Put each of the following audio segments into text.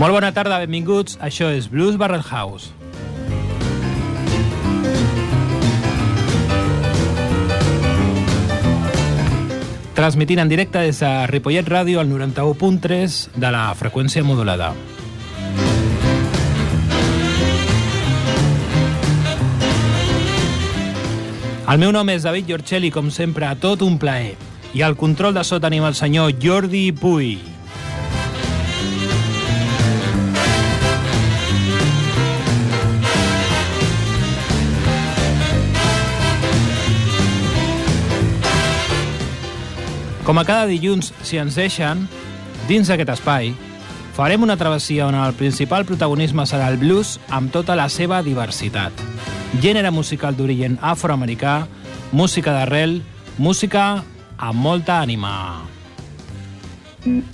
Molt bona tarda, benvinguts. Això és Blues Barrel House. Transmitint en directe des de Ripollet Ràdio al 91.3 de la freqüència modulada. El meu nom és David Giorcelli, com sempre, a tot un plaer. I al control de so tenim el senyor Jordi Puy. Com a cada dilluns, si ens deixen, dins d'aquest espai, farem una travessia on el principal protagonisme serà el blues amb tota la seva diversitat. Gènere musical d'origen afroamericà, música d'arrel, música amb molta ànima. Well,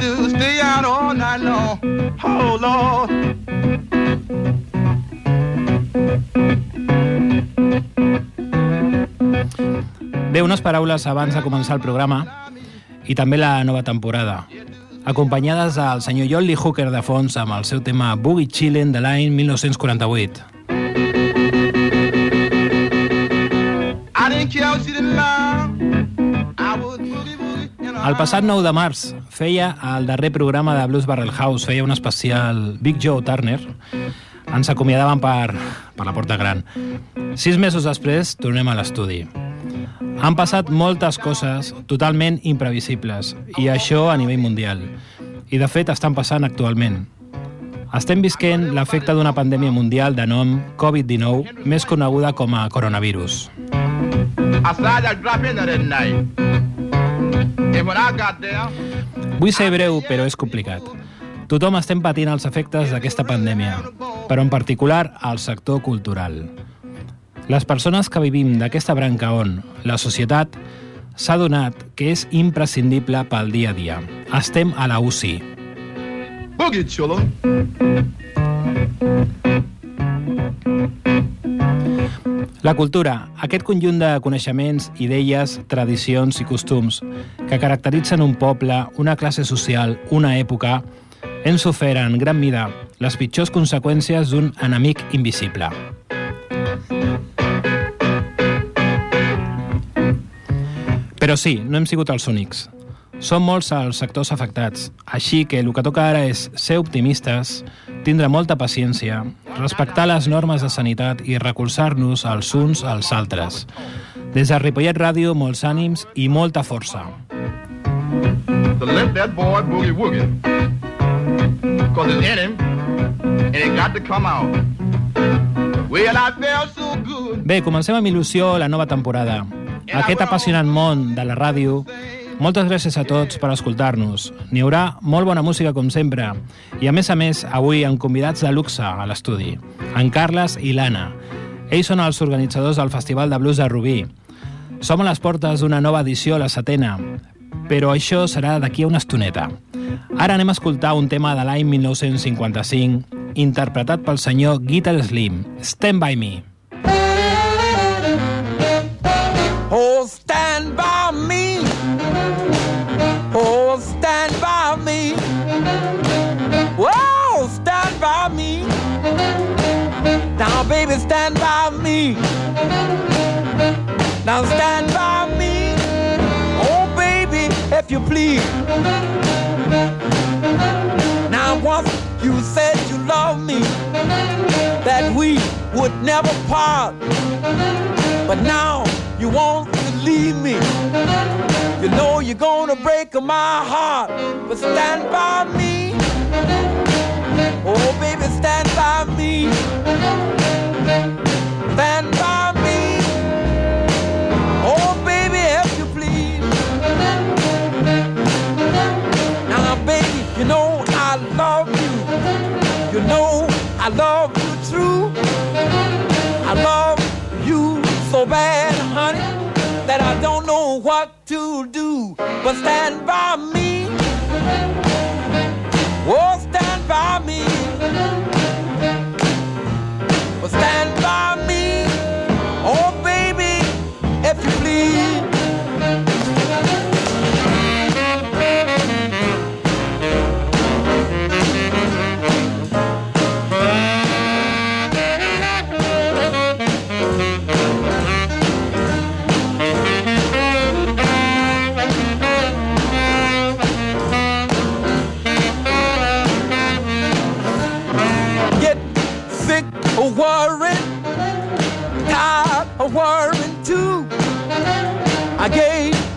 To stay out all night long. Oh, Lord. Bé, unes paraules abans de començar el programa i també la nova temporada, acompanyades del senyor John Lee Hooker de fons amb el seu tema Boogie Chillin' de l'any 1948. I didn't care what she didn't love. I was boogie boogie. in her El passat 9 de març feia el darrer programa de Blues Barrel House, feia un especial Big Joe Turner. Ens acomiadaven per, per la porta gran. Sis mesos després tornem a l'estudi. Han passat moltes coses totalment imprevisibles, i això a nivell mundial. I de fet estan passant actualment. Estem visquent l'efecte d'una pandèmia mundial de nom Covid-19, més coneguda com a coronavirus. I drop in that night. And when I got there, Vull ser breu, però és complicat. Tothom estem patint els efectes d'aquesta pandèmia, però en particular al sector cultural. Les persones que vivim d'aquesta branca on la societat s'ha donat que és imprescindible pel dia a dia. Estem a la UCI. boogie chiller. La cultura, aquest conjunt de coneixements, idees, tradicions i costums que caracteritzen un poble, una classe social, una època, hem sofert en gran mida les pitjors conseqüències d'un enemic invisible. Però sí, no hem sigut els únics. Són molts els sectors afectats, així que el que toca ara és ser optimistes, tindre molta paciència, respectar les normes de sanitat i recolzar-nos els uns als altres. Des de Ripollet Ràdio, molts ànims i molta força. To let that boy boogie woogie. Cause it's in him. And it got to come out. Well, I felt so good. Bé, comencem amb il·lusió la nova temporada. Aquest apassionant món de la ràdio Moltes gràcies a tots per escoltar-nos. N'hi haurà molt bona música, com sempre. I, a més a més, avui amb convidats de luxe a l'estudi. En Carles i l'Anna. Ells són els organitzadors del Festival de Blues de Rubí. Som a les portes d'una nova edició, la setena, però això serà d'aquí a una estoneta. Ara anem a escoltar un tema de l'any 1955, interpretat pel senyor Guitar Slim, Stand By Me. Baby, stand by me. Now, stand by me. Oh, baby, if you please. Now, once you said you love me, that we would never part. But now you want to leave me. You know you're gonna break my heart. But stand by me. Oh, baby, stand by me. Stand by me. Oh, baby, if you please. Now, baby, you know I love you. You know I love you true. I love you so bad, honey, that I don't know what to do but stand by me.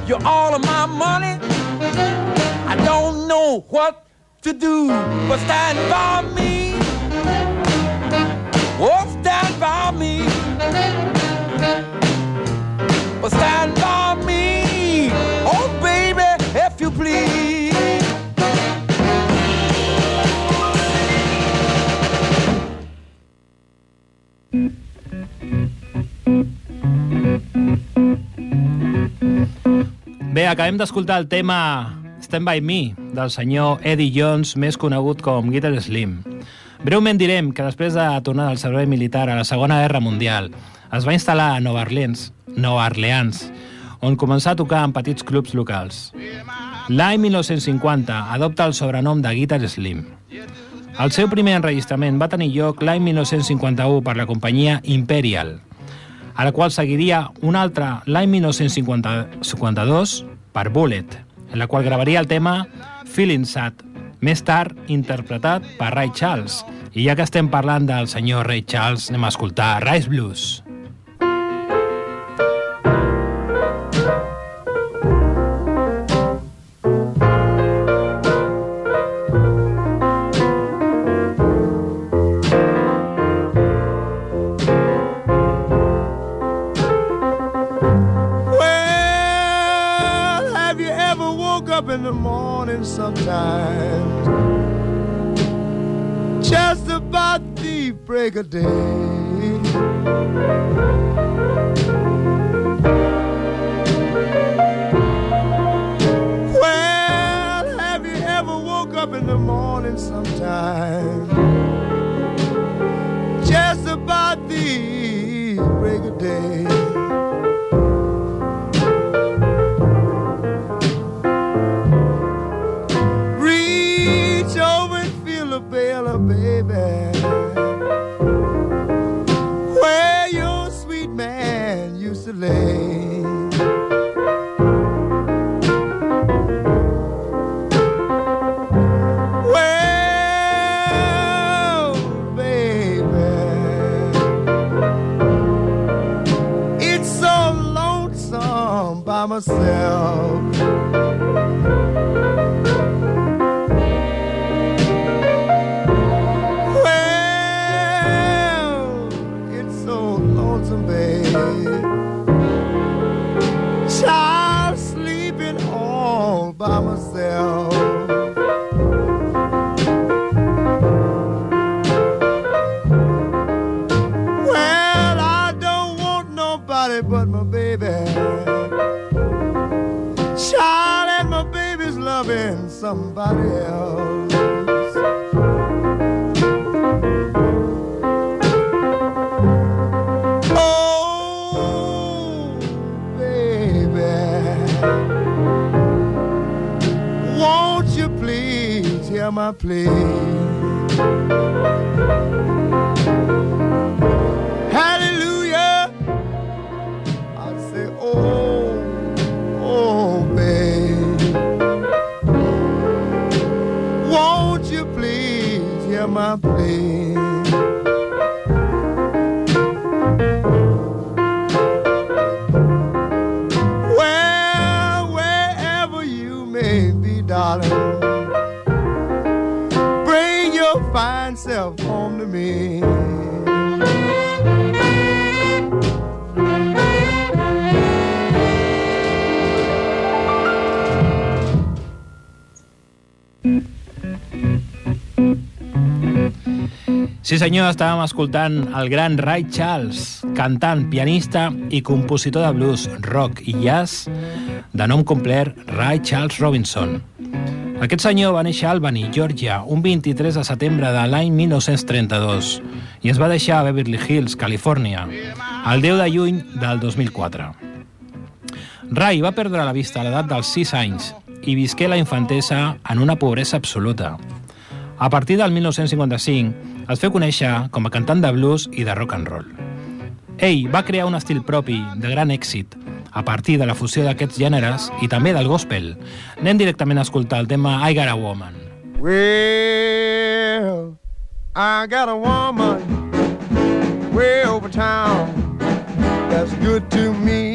Gave you all of my money. I don't know what to do, but stand by me. Oh, stand by me. Oh, stand by me. Acabem d'escoltar el tema Stand By Me, del senyor Eddie Jones, més conegut com Guitar Slim. Breument direm que després de tornar del servei militar a la Segona Guerra Mundial, es va instal·lar a Nova Orleans, Nova Orleans on començà a tocar en petits clubs locals. L'any 1950 adopta el sobrenom de Guitar Slim. El seu primer enregistrament va tenir lloc l'any 1951 per la companyia Imperial, a la qual seguiria un altre l'any 1952 per Bullet, en la qual gravaria el tema Feeling Sad, més tard interpretat per Ray Charles. I ja que estem parlant del senyor Ray Charles, anem a escoltar Rice Blues. Sometimes? Just about the break of day. Well, have you ever woke up in the morning sometime? Just about the break of day. day. Sí senyor, estàvem escoltant el gran Ray Charles, cantant, pianista i compositor de blues, rock i jazz de nom complet Ray Charles Robinson. Aquest senyor va néixer a Albany, Georgia, un 23 de setembre de l'any 1932 i es va deixar a Beverly Hills, Califòrnia, el 10 de juny del 2004. Ray va perdre la vista a l'edat dels 6 anys i visqué la infantesa en una pobresa absoluta. A partir del 1955 es feu conèixer com a cantant de blues i de rock and roll. Ell va crear un estil propi de gran èxit a partir de la fusió d'aquests gèneres i també del gospel. Anem directament a escoltar el tema I Got a Woman. Well, I got a woman way over town that's good to me.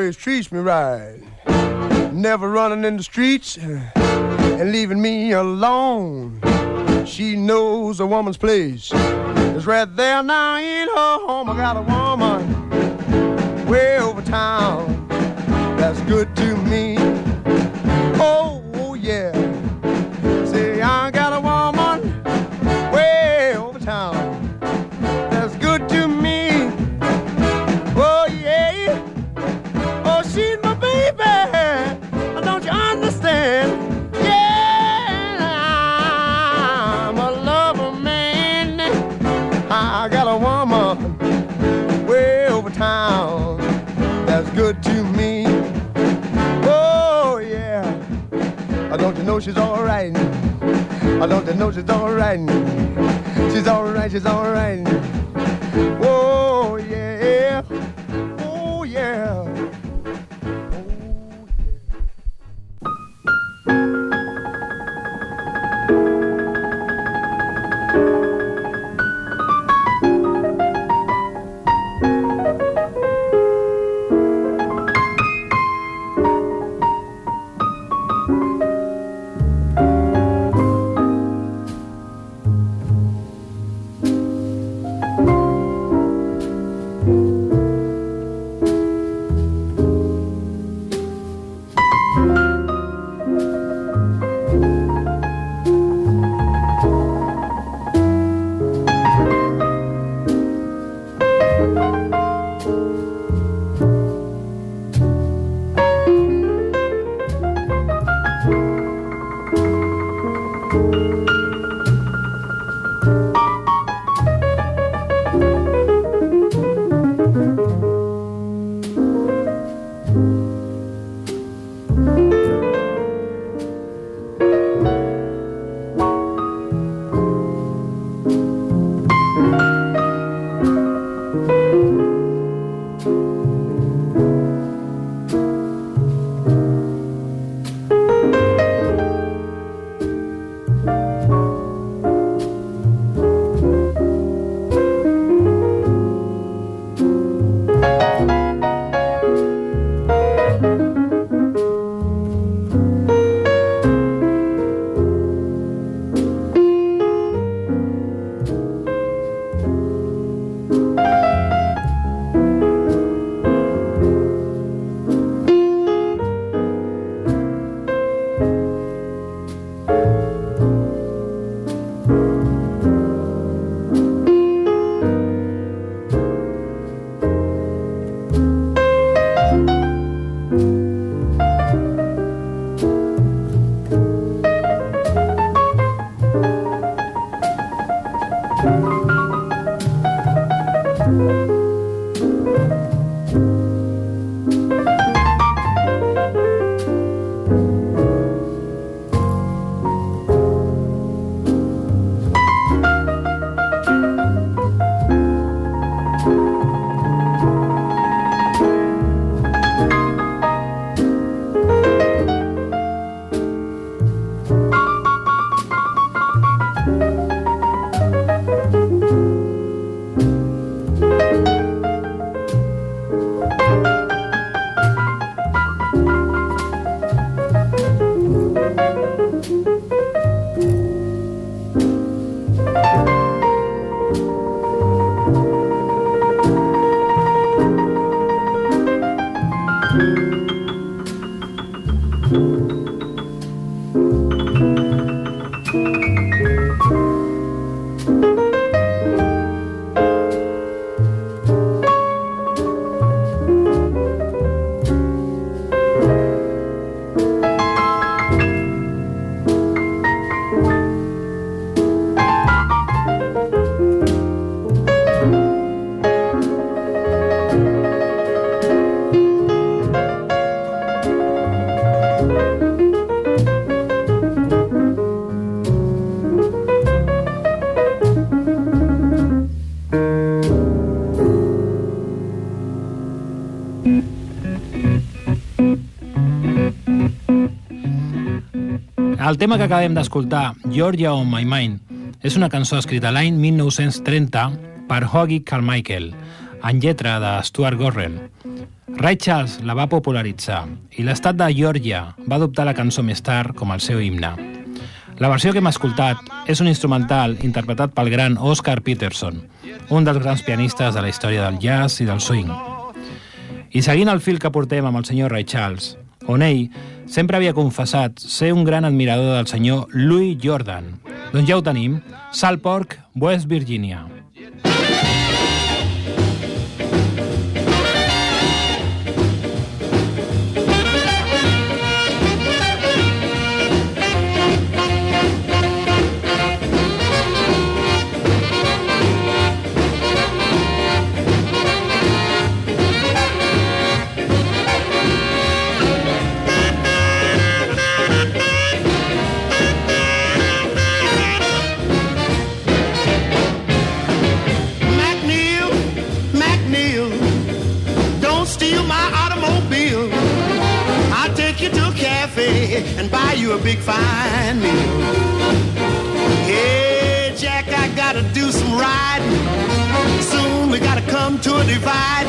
Always treats me right. Never running in the streets eh, and leaving me alone. She knows a woman's place is right there now in her home. I got a woman way over town that's good to me. I don't know she's alright. She's alright, she's alright. Whoa. El tema que acabem d'escoltar, Georgia on My Mind, és una cançó escrita l'any 1930 per Hoggy Carmichael, en lletra de Stuart Gorrell. Ray Charles la va popularitzar i l'estat de Georgia va adoptar la cançó més tard com el seu himne. La versió que hem escoltat és un instrumental interpretat pel gran Oscar Peterson, un dels grans pianistes de la història del jazz i del swing. I seguint el fil que portem amb el senyor Ray Charles, on ell sempre havia confessat ser un gran admirador del senyor Louis Jordan. Doncs ja ho tenim, Salt Pork, West Virginia. Automobile. I'll take you to a cafe and buy you a big fine meal. Hey, Jack, I gotta do some riding. Soon we gotta come to a divide.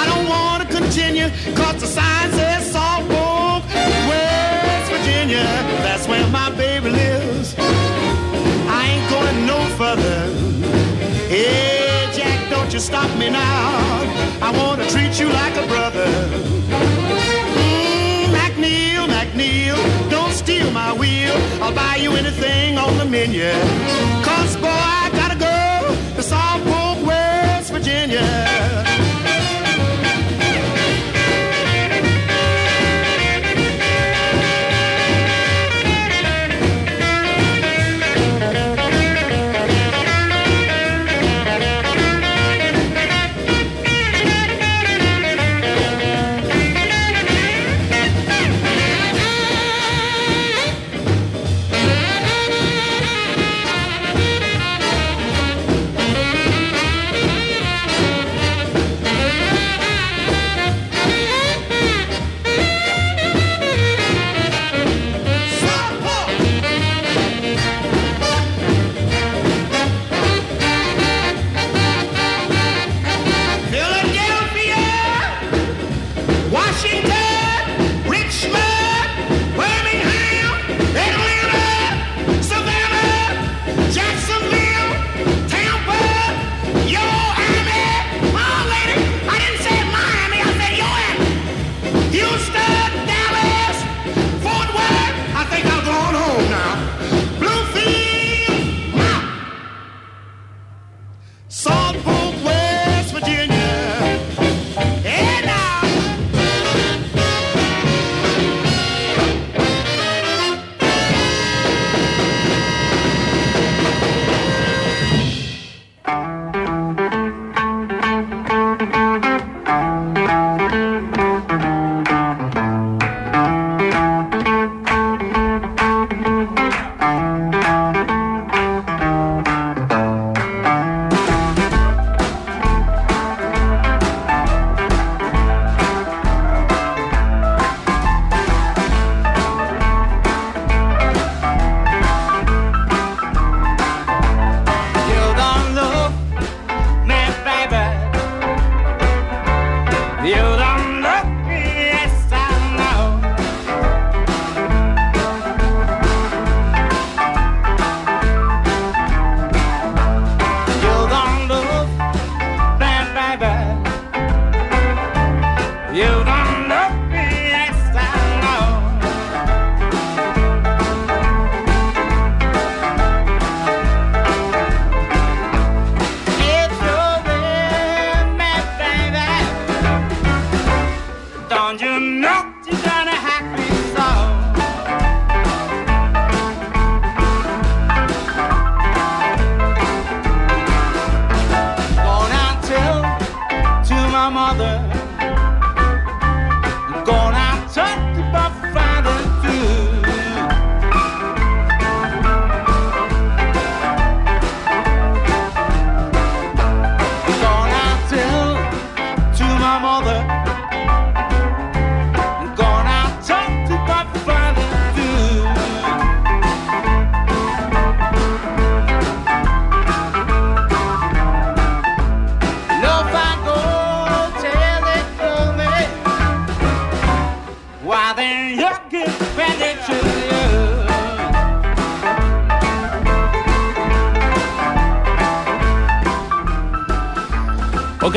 I don't wanna continue, cause the sign says Saltburg, West Virginia. That's where my baby lives. I ain't going no further. Hey, Don't you stop me now. I want to treat you like a brother. Mm, McNeil, McNeil, don't steal my wheel. I'll buy you anything on the menu. Cause, boy, I gotta go to Southport, West Virginia.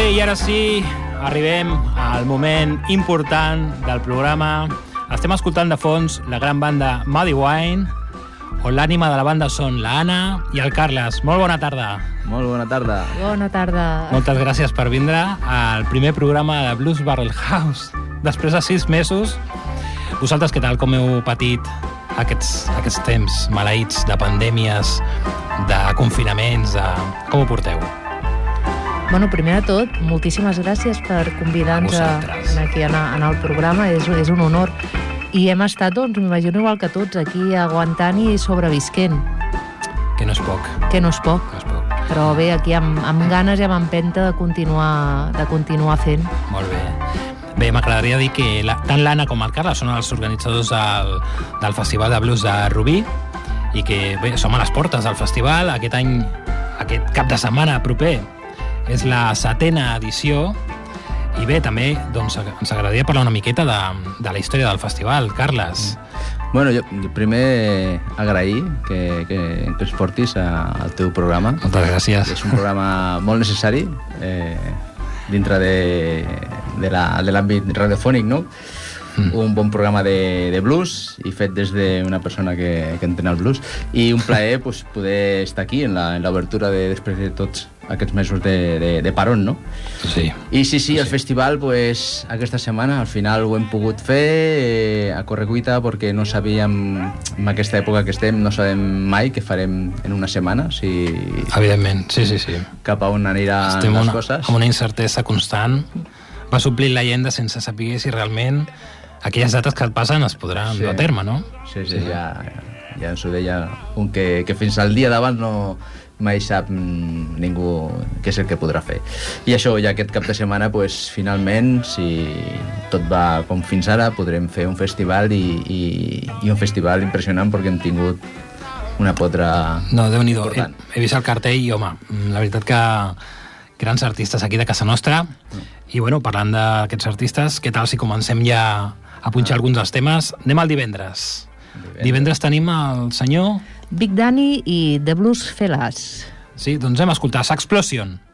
Ok, i ara sí, arribem al moment important del programa. Estem escoltant de fons la gran banda Muddy Wine, on l'ànima de la banda són la Anna i el Carles. Molt bona tarda. Molt bona tarda. Bona tarda. Moltes gràcies per vindre al primer programa de Blues Barrel House. Després de sis mesos, vosaltres què tal, com heu patit aquests, aquests temps maleïts de pandèmies, de confinaments, de... com ho porteu? Bueno, primer de tot, moltíssimes gràcies per convidar-nos aquí a anar al programa, és, és un honor. I hem estat, doncs, m'imagino igual que tots, aquí aguantant i sobrevisquent, Que no és poc, que no és poc. no és poc. Però bé, aquí amb, amb ganes i amb empenta de continuar, de continuar fent. Molt bé. Bé, m'agradaria dir que la, tant l'Anna com el Carles són els organitzadors del, del Festival de Blues de Rubí i que bé, som a les portes del festival. Aquest any, aquest cap de setmana proper, és la setena edició i bé, també doncs, ens agradaria parlar una miqueta de, de la història del festival. Carles, Bueno, jo, primer agrair que, que, que ens portis a, al teu programa. moltes gràcies. És un programa molt necessari eh, dintre de, de l'àmbit radiofònic, no? Mm. Un bon programa de, de blues i fet des d'una persona que, que entén el blues i un plaer pues, poder estar aquí en la- en l'obertura de, després de tots aquests mesos de, de, de paron, no? Sí. I sí, sí, el festival, pues, aquesta setmana, al final ho hem pogut fer eh, a correcuita perquè no sabíem, en aquesta època que estem, no sabem mai què farem en una setmana, si Evidentment, sí, sí, sí. cap a on aniran Estem les una, coses. amb una incertesa constant. Va suplir la llegenda sense saber si realment aquelles dates que et passen es podran Sí. dur a terme, no? Sí, sí, ja, ja ens ho deia un que, que fins al dia d'abans no mai sap ningú què és el que podrà fer. I això, ja aquest cap de setmana, pues, finalment, si tot va com fins ara, podrem fer un festival i, i, i un festival impressionant perquè hem tingut una potra No, déu nhi he, he vist el cartell i, home, la veritat que grans artistes aquí de casa nostra. I, bueno, parlant d'aquests artistes, què tal si comencem ja a punxar alguns dels temes? Anem al divendres. Divendres. Divendres tenim el senyor... Big Danny i The Blues Fellas. Sí, doncs hem escoltat S'Explosion. Saxplosion.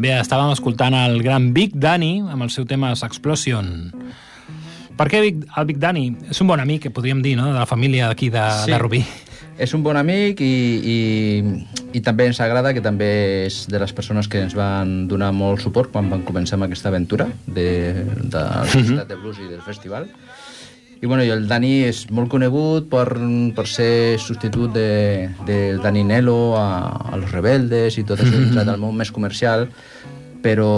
Bé, estàvem escoltant el gran Big Danny amb el seu tema Explosion. Per què Big, el Big Danny? És un bon amic, que podríem dir, no?, de la família d'aquí de, Sí. de Rubí. És un bon amic i, i, i també ens agrada que també és de les persones que ens van donar molt suport quan van començar amb aquesta aventura de, de la Societat de Blues i del festival. I, bueno, i el Dani és molt conegut per, per ser substitut de, del Dani Nelo a, a Los Rebeldes i tot això dins del món més comercial, però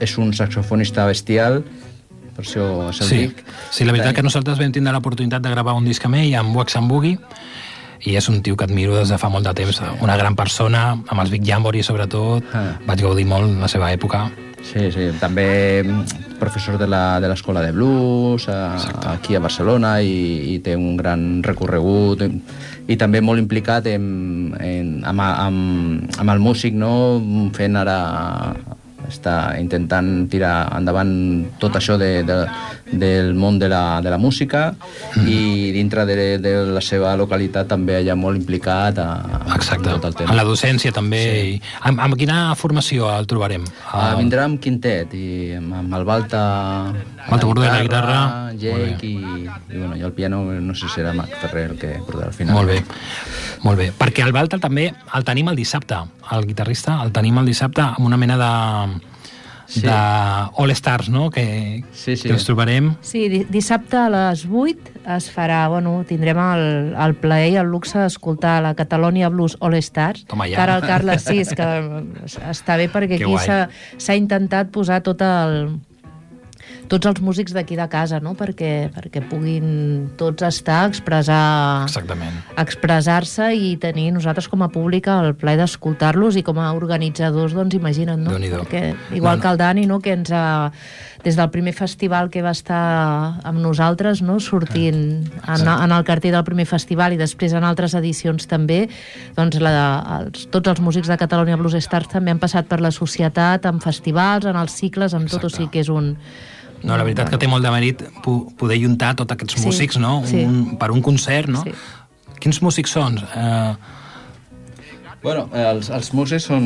és un saxofonista bestial, per això se'l Sí, dic. sí, la veritat que nosaltres vam tindre l'oportunitat de gravar un disc amb ell, amb Wax and Boogie, i és un tio que admiro des de fa molt de temps, una gran persona, amb els Big Jamboree sobretot, Ah. vaig gaudir molt la seva època. Sí, sí, també mm, professor de la- de l'escola de, blues a, aquí a Barcelona i, i té un gran recorregut i, i també molt implicat en, en, amb, amb, amb el músic, no? fent ara està intentant tirar endavant tot això de, de, del món de la, de la música i dintre de, de la seva localitat també allà molt implicat a, Exacte. a tot el tema. En la docència també. Sí. Amb, amb quina formació el trobarem? Ah, El- vindrà amb quintet i amb, amb el Balta Balta Bordó a la guitarra. Jake i, i, bueno, i el piano no sé si serà Marc Ferrer el que portarà al final Molt bé, molt bé. Perquè el Balta també el tenim el dissabte, el guitarrista, el tenim el dissabte amb una mena de Sí. de All Stars, no?, que, Sí, sí. que ens trobarem. Sí, di- dissabte a les 8 es farà, bueno, tindrem el, el plaer i el luxe d'escoltar la Catalonia Blues All Stars. Toma ja. Que ara el Carles, sí, és que està bé perquè Que aquí s'ha intentat posar tot el, tots els músics d'aquí de casa, no? perquè, perquè puguin tots estar, expressar Exactament. expressar-se i tenir nosaltres com a públic el plaer d'escoltar-los i com a organitzadors, doncs imagina't, no? Perquè, igual No, no. que el Dani, no? que ens ha, des del primer festival que va estar amb nosaltres, no? sortint en, en el cartell del primer festival i després en altres edicions també, doncs la, els, tots els músics de Catalunya Blues Stars també han passat per la societat, en festivals, en els cicles, en tot, o sigui que és un... No, la veritat que té molt de mèrit po- poder juntar tots aquests Sí, músics, no?, sí. un, per un concert, no? Sí. Quins músics són? Eh, Bueno, els, els músics són...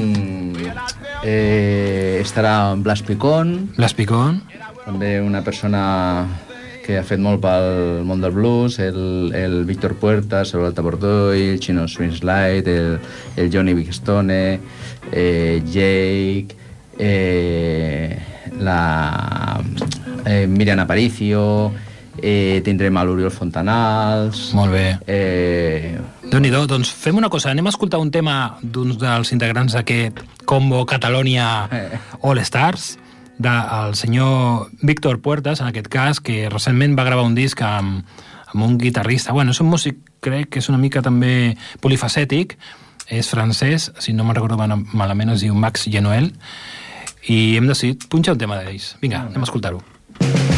Eh, estarà Blas Picón, L'Espicón, també una persona que ha fet molt pel món del blues, el, el Víctor Puertas, el Alta Bordoy, el Chino Swinslide, el, el Johnny Bigstone, eh, Jake, eh, la eh, Miriam Aparicio, eh, tindrem a l'Oriol Fontanals... molt bé. Eh, déu nhi doncs fem una cosa, anem a escoltar un tema d'un dels integrants d'aquest combo Catalonia Eh. All Stars, del senyor Víctor Puertas, en aquest cas, que recentment va gravar un disc amb, amb un guitarrista. Bueno, és un músic, crec que és una mica també polifacètic, és francès, si no me'n recordo mal- malament, es diu Max Genuel, i hem decidit punxar un tema d'ells. Vinga, anem a escoltar-ho. Thank you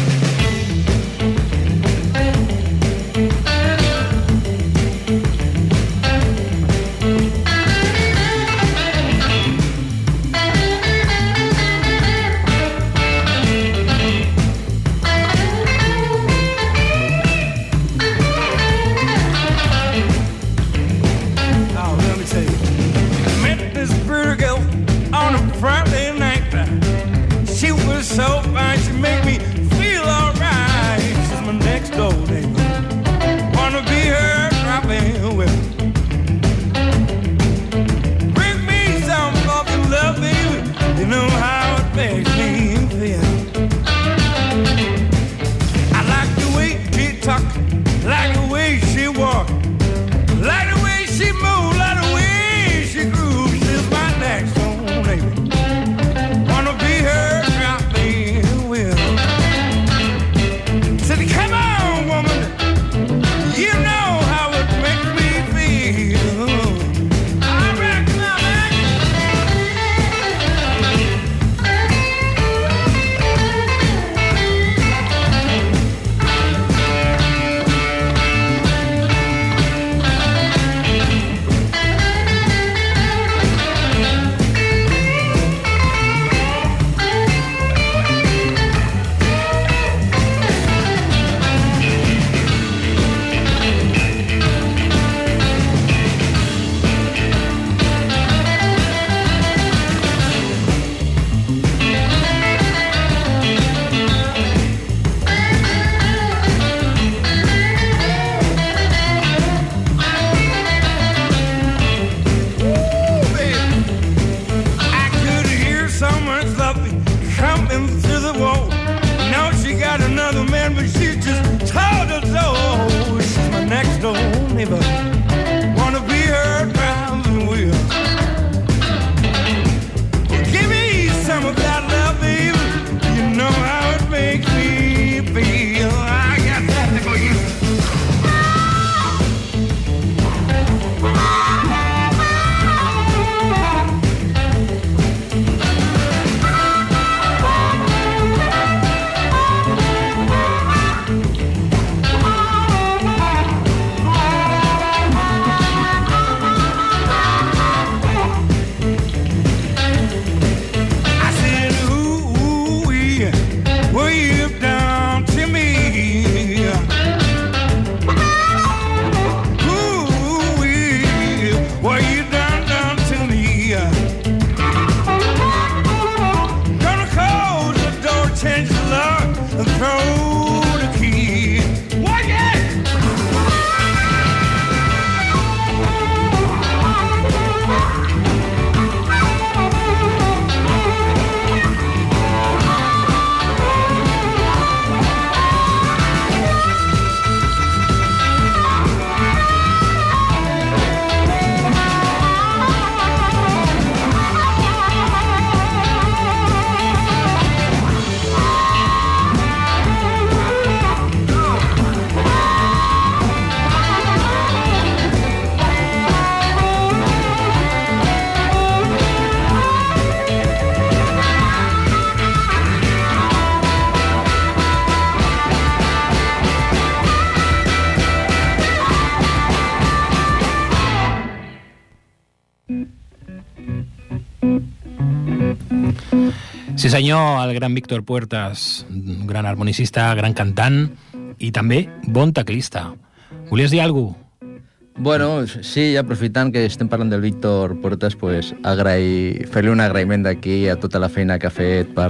Sí senyor, el gran Víctor Puertas, un gran harmonicista, gran cantant i també bon teclista. Volies dir alguna cosa? Bueno, sí, aprofitant que estem parlant del Víctor Portes, pues, agrair, fer-li un agraïment d'aquí a tota la feina que ha fet per,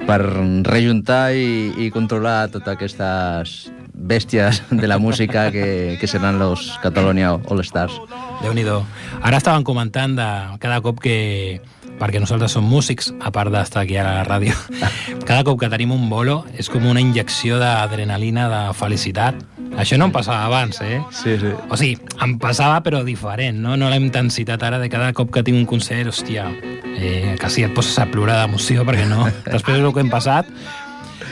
per rejuntar i, i controlar totes aquestes bèsties de la música que, que seran los Catalonia All Stars. déu nhi Ara estaven comentant de cada cop que perquè nosaltres som músics, a part d'estar aquí a la ràdio, cada cop que tenim un bolo és com una injecció d'adrenalina, de felicitat. Això no em passava abans, eh? Sí, sí. O sigui, em passava però diferent, no? No la intensitat ara de cada cop que tinc un concert, hòstia, eh, quasi et poses a plorar d'emoció perquè no, després del que hem passat,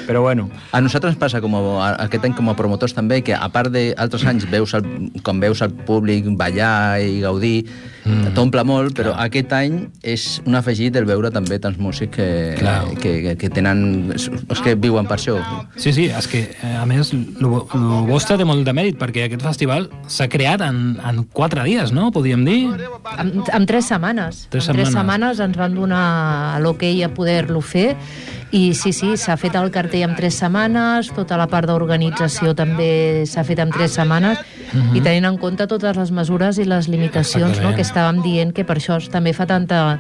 però bueno, A nosaltres ens passa com a, aquest any com a promotors també, que a part d'altres anys veus el, quan veus el públic ballar i gaudir, mm. t'omple molt, però aquest any és un afegit el veure també tants músics que, Clar. que, que, que tenen... És que viuen per això. Sí, sí, és que, a més, el vostre té molt de mèrit, perquè aquest festival s'ha creat en, en quatre dies, no? Podríem dir? Amb, amb tres setmanes. Tres amb tres setmanes. setmanes ens van donar l'hoquei a poder-lo fer i sí, sí, s'ha fet el cartell en tres setmanes, tota la part d'organització també s'ha fet en tres setmanes i tenint en compte totes les mesures i les limitacions no, que estàvem dient que per això també fa tanta,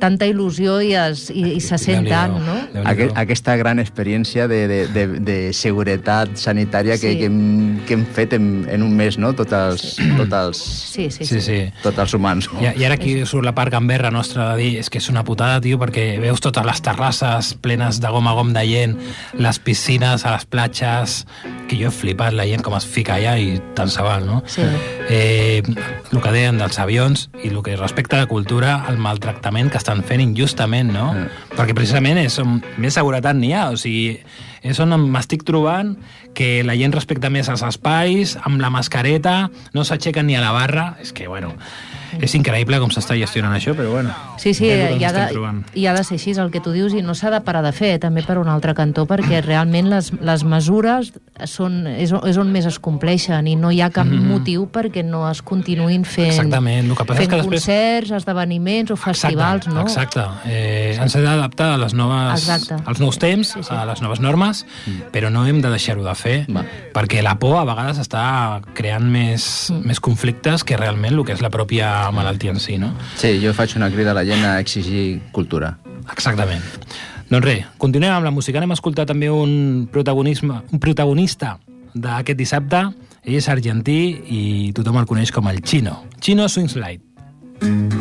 tanta il·lusió i, es, i, i se sent tant, no? Aquest, aquesta gran experiència de, de, de, de seguretat sanitària que, Sí. que, hem, que hem fet en, en un mes, no? Tots els, tots els, Sí, sí, Sí, sí. sí. tots els humans. No? I, I ara aquí surt la part gamberra nostra de dir és que és una putada, tio, perquè veus totes les terrasses plenes de gom a gom de gent, les piscines a les platges, que jo he flipat la gent com es fica allà i tant se val, no? Sí. Eh, el que deien dels avions i el que respecta a la cultura, el maltractament que estan fent injustament, no? Mm. Perquè precisament és on més seguretat n'hi ha, o sigui, és on m'estic trobant que la gent respecta més els espais, amb la mascareta, no s'aixequen ni a la barra, és que, bueno, és increïble com s'està gestionant això, però bueno. Sí, sí, és hi ha, de, trobant. hi ha de ser així, el que tu dius, i no s'ha de parar de fer, eh, també per un altre cantó, perquè realment les, les mesures són, és, és on més es compleixen i no hi ha cap mm -hmm. motiu perquè no es continuïn fent, Exactament, el que passa és fent que després- concerts, esdeveniments o festivals, exacte, no? Exacte. Eh, ens hem d'adaptar a les noves, Exacte. als nous temps, Sí, sí. a les noves normes, però no hem de deixar-ho de fer, Va. perquè la por a vegades està creant més, Mm. més conflictes que realment el que és la pròpia malaltia en si, no? Sí, jo faig una crida a la gent a exigir cultura. Exactament. Doncs res, continuem amb la música. Anem a escoltar també un, protagonisme, un protagonista d'aquest dissabte. Ell és argentí i tothom el coneix com el Chino. Chino Swingslide. Don't want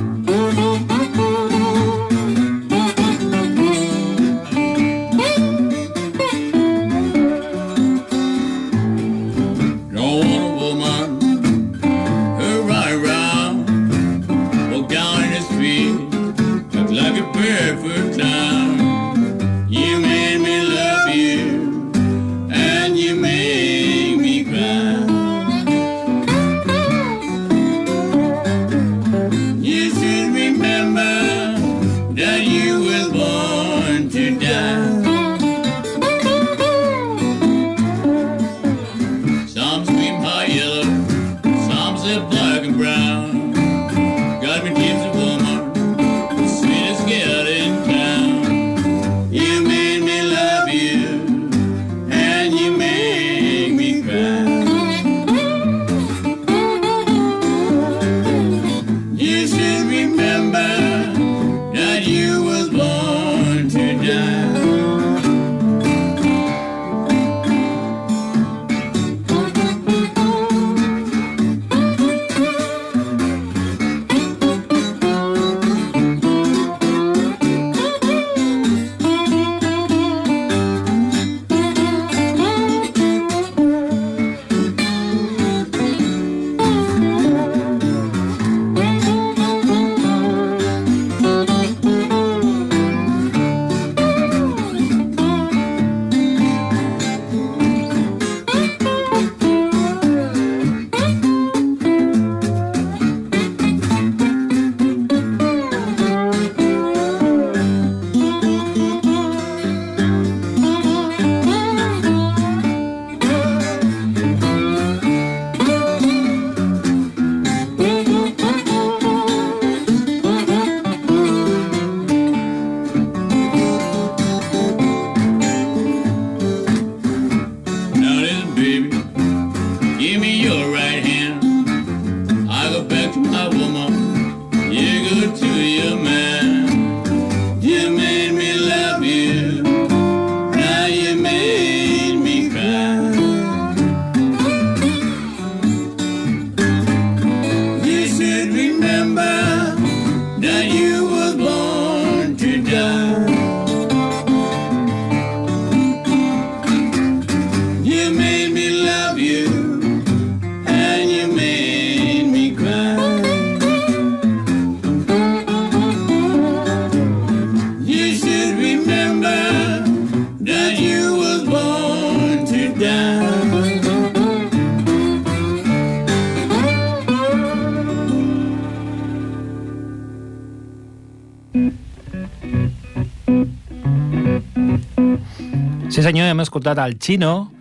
hem escoltat el Chino,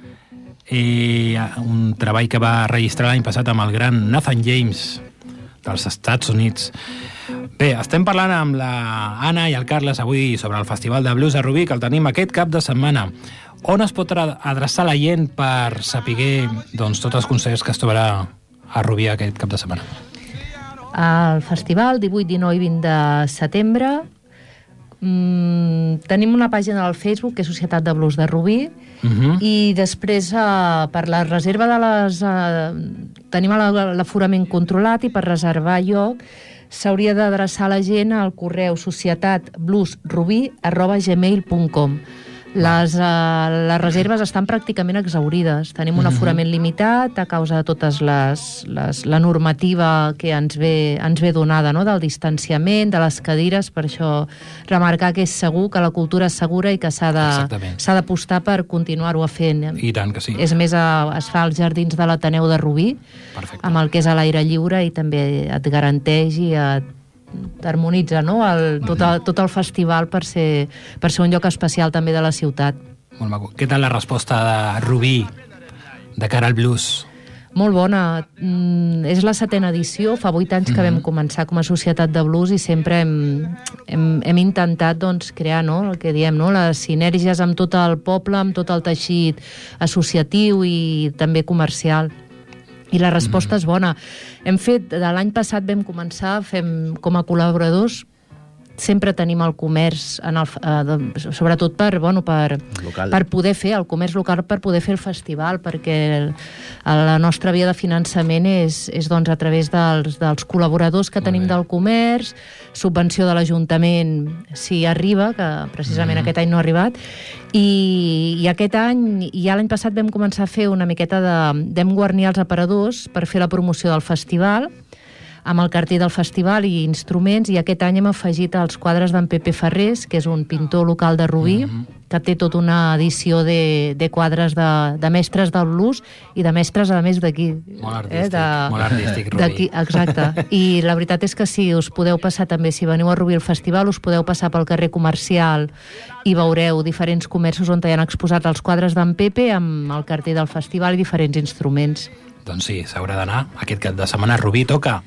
i un treball que va registrar l'any passat amb el gran Nathan James dels Estats Units. Bé, estem parlant amb la Anna i el Carles avui sobre el Festival de Blues a Rubí, que el tenim aquest cap de setmana. On es pot adre- adreçar la gent per saber doncs, tots els concerts que es trobarà a Rubí aquest cap de setmana? al festival, 18, 19 i 20 de setembre. Mm, tenim una pàgina al Facebook, que és Societat de Blues de Rubí, Uh -huh. i després, eh, per la reserva de les... Eh, tenim la- l'aforament controlat i per reservar lloc s'hauria d'adreçar la gent al correu societatbluesrubí arroba gmail.com les, uh, les reserves estan pràcticament exaurides. Tenim un aforament limitat a causa de totes les, les, la normativa que ens ve, ens ve donada, no? del distanciament, de les cadires, per això remarcar que és segur, que la cultura és segura i que s'ha d'apostar per continuar-ho fent. I tant que sí. És més, a, es fa als jardins de l'Ateneu de Rubí, Perfecte. amb el que és a l'aire lliure i també et garanteix i et t'harmonitza no? el, tot, el, tot el festival per ser, per ser un lloc especial també de la ciutat. Molt maco. Què tal la resposta de Rubí de cara al blues? Molt bona. Mm, és la setena edició, fa vuit anys que vam començar com a societat de blues i sempre hem, hem, hem intentat doncs, crear no? el que diem, no? les sinergies amb tot el poble, amb tot el teixit associatiu i també comercial. I la resposta és bona. Hem fet, de l'any passat vam començar, fem com a col·laboradors, sempre tenim el comerç, en el, eh, de- sobretot per, bueno, per, Local. per poder fer el comerç local, per poder fer el festival, perquè el, la nostra via de finançament és, és doncs, a través dels, dels col·laboradors que tenim bé. del comerç, subvenció de l'Ajuntament si arriba, que precisament aquest any no ha arribat, i, i aquest any, i ja l'any passat vam començar a fer una miqueta de... vam guarnir els aparadors per fer la promoció del festival, amb el cartell del festival i instruments, i aquest any hem afegit els quadres d'en Pepe Ferrés, que és un pintor local de Rubí, que té tota una edició de, de quadres de, de mestres del blues i de mestres, a més, d'aquí. Molt artístic, molt artístic, Rubí. Exacte. I la veritat és que si us podeu passar també, si veniu a Rubí al festival, us podeu passar pel carrer comercial i veureu diferents comerços on hi han exposat els quadres d'en Pepe amb el cartell del festival i diferents instruments. Doncs sí, s'haurà d'anar. Aquest cap de setmana Rubí toca.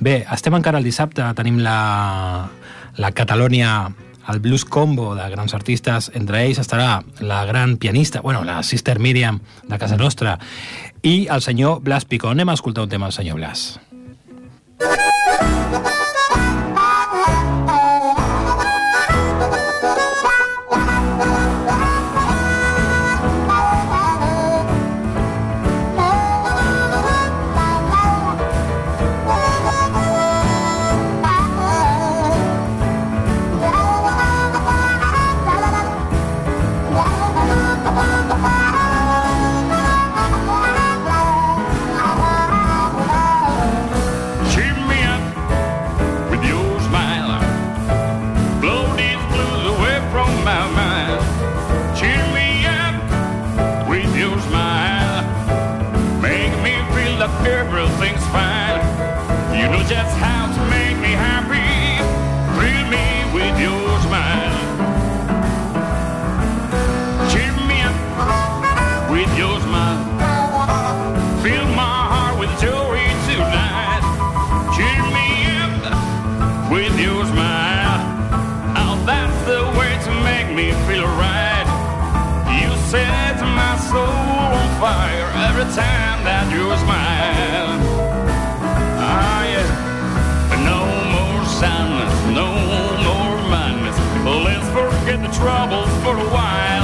Bé, estem encara el dissabte, tenim la, la Catalònia, el Blues Combo de grans artistes. Entre ells estarà la gran pianista, bueno, la Sister Miriam de casa nostra, i el senyor Blas Picó. Anem a escoltar un tema del senyor Blas. Cheer man. Let's forget the troubles for a while.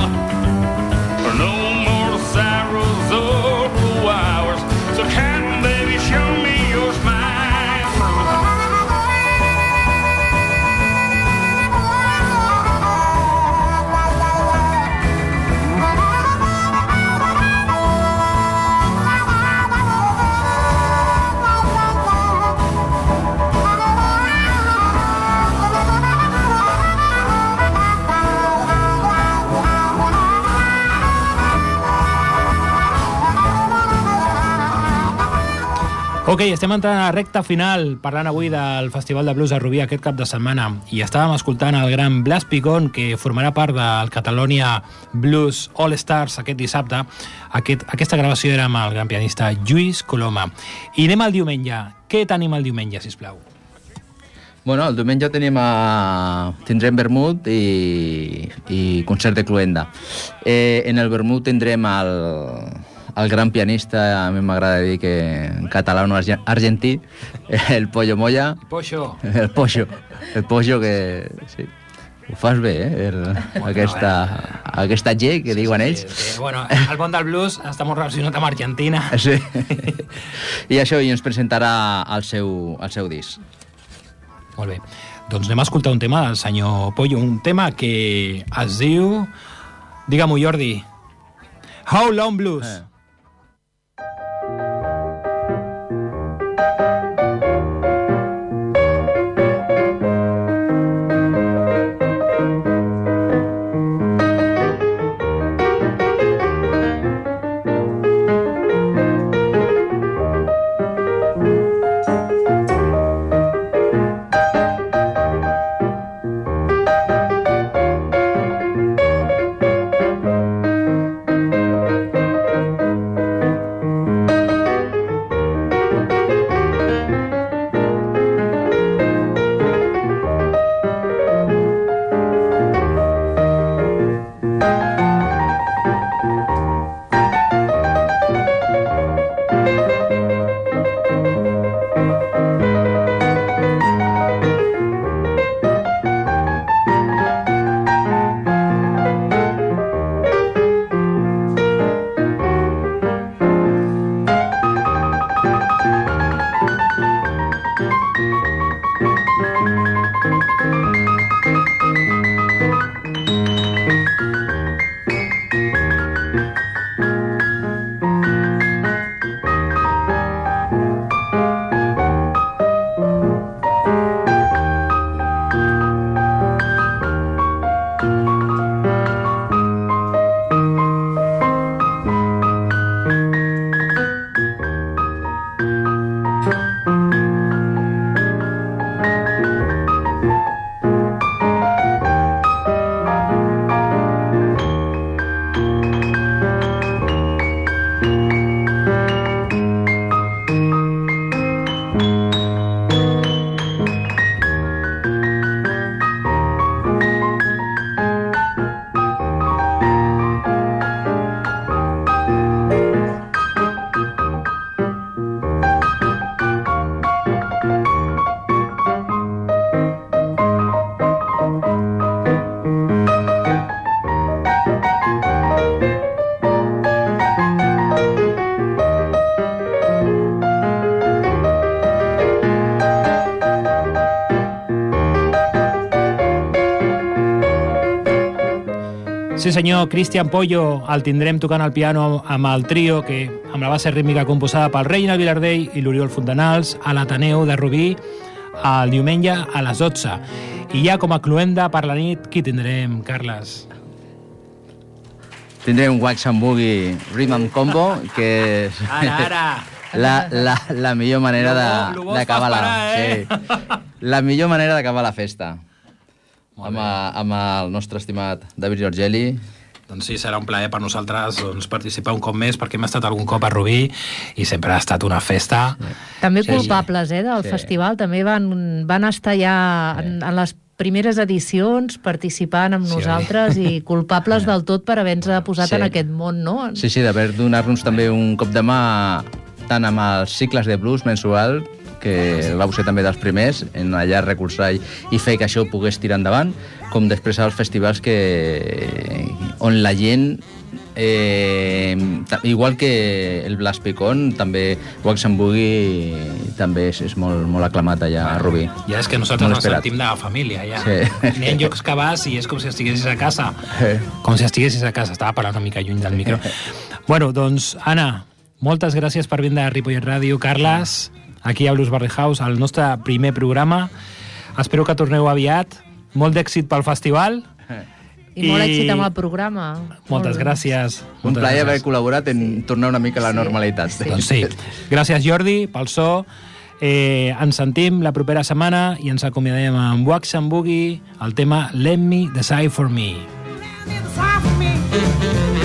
Ok, estem entrant a la recta final, parlant avui del Festival de Blues a Rubí aquest cap de setmana, i estàvem escoltant el gran Blas Picón, que formarà part del Catalonia Blues All Stars aquest dissabte. Aquest, aquesta gravació era amb el gran pianista Lluís Coloma. I anem al diumenge. Què tenim el diumenge, si plau? Bueno, el diumenge tenim a... tindrem vermut i, i concert de cluenda. Eh, en el vermut tindrem el, el gran pianista, a mi m'agrada dir que en català no arge- argentí, el Pollo Moya, Poixo. el Pollo, el Pollo que... Sí. Ho fas bé, eh? El, aquesta, aquesta G que diuen ells. Sí, sí. Bueno, el bon del blues està molt relacionat amb Argentina. Sí. I això, i ens presentarà el seu, el seu disc. Molt bé. Doncs anem a escoltar un tema del senyor Pollo, un tema que es diu... Digue-m'ho, Jordi. How Long Blues. Eh. Sí senyor, Cristian Pollo el tindrem tocant el piano amb el trio que amb la base rítmica composada pel Reina Vilardell i l'Oriol Fontanals a l'Ateneu de Rubí el diumenge a les 12. I ja com a cluenda per la nit, qui tindrem, Carles? Tindré un Wax and Boogie Rhythm Combo, que és Ara, ara! la, la, la millor manera d'acabar la... eh? Sí. La millor manera d'acabar la festa. Amb, a, amb el nostre estimat David Giorgelli. Doncs sí, serà un plaer per nosaltres doncs, participar un cop més, perquè hem estat algun cop a Rubí i sempre ha estat una festa. També Sí, culpables, eh, del sí. festival. També van, van estar ja en, en les primeres edicions participant amb Sí, nosaltres i culpables del tot per haver-nos posat Sí. en aquest món, no? Sí, sí, d'haver donar-nos també un cop de mà tant amb els cicles de blues mensual, que vau ser també dels primers, en allà recolzar i, fer que això pogués tirar endavant, com després als festivals que, on la gent Eh, igual que el Blas Picón, també Wax and Boogie també és, és molt, molt aclamat allà a Rubí. Ja és que nosaltres ens sentim de família, ja. Sí. N'hi ha llocs que vas i és com si estiguessis a casa. Eh. Com si estiguessis a casa. Estava parlant una mica lluny del micro. bueno, doncs, Anna, moltes gràcies per vindre a Ripollet Ràdio. Carles, aquí a Blues Barrel House, al nostre primer programa. Espero que torneu aviat. Molt d'èxit pel festival. I, molt I- èxit amb el programa. Moltes Molt- gràcies. Un Moltes plaer haver gràcies. col·laborat en tornar una mica a la normalitat. Doncs sí. Gràcies, Jordi, pel so. Eh, ens sentim la propera setmana i ens acomiadem amb Wax and Boogie, el tema Let Me Decide For Me. Decide for me.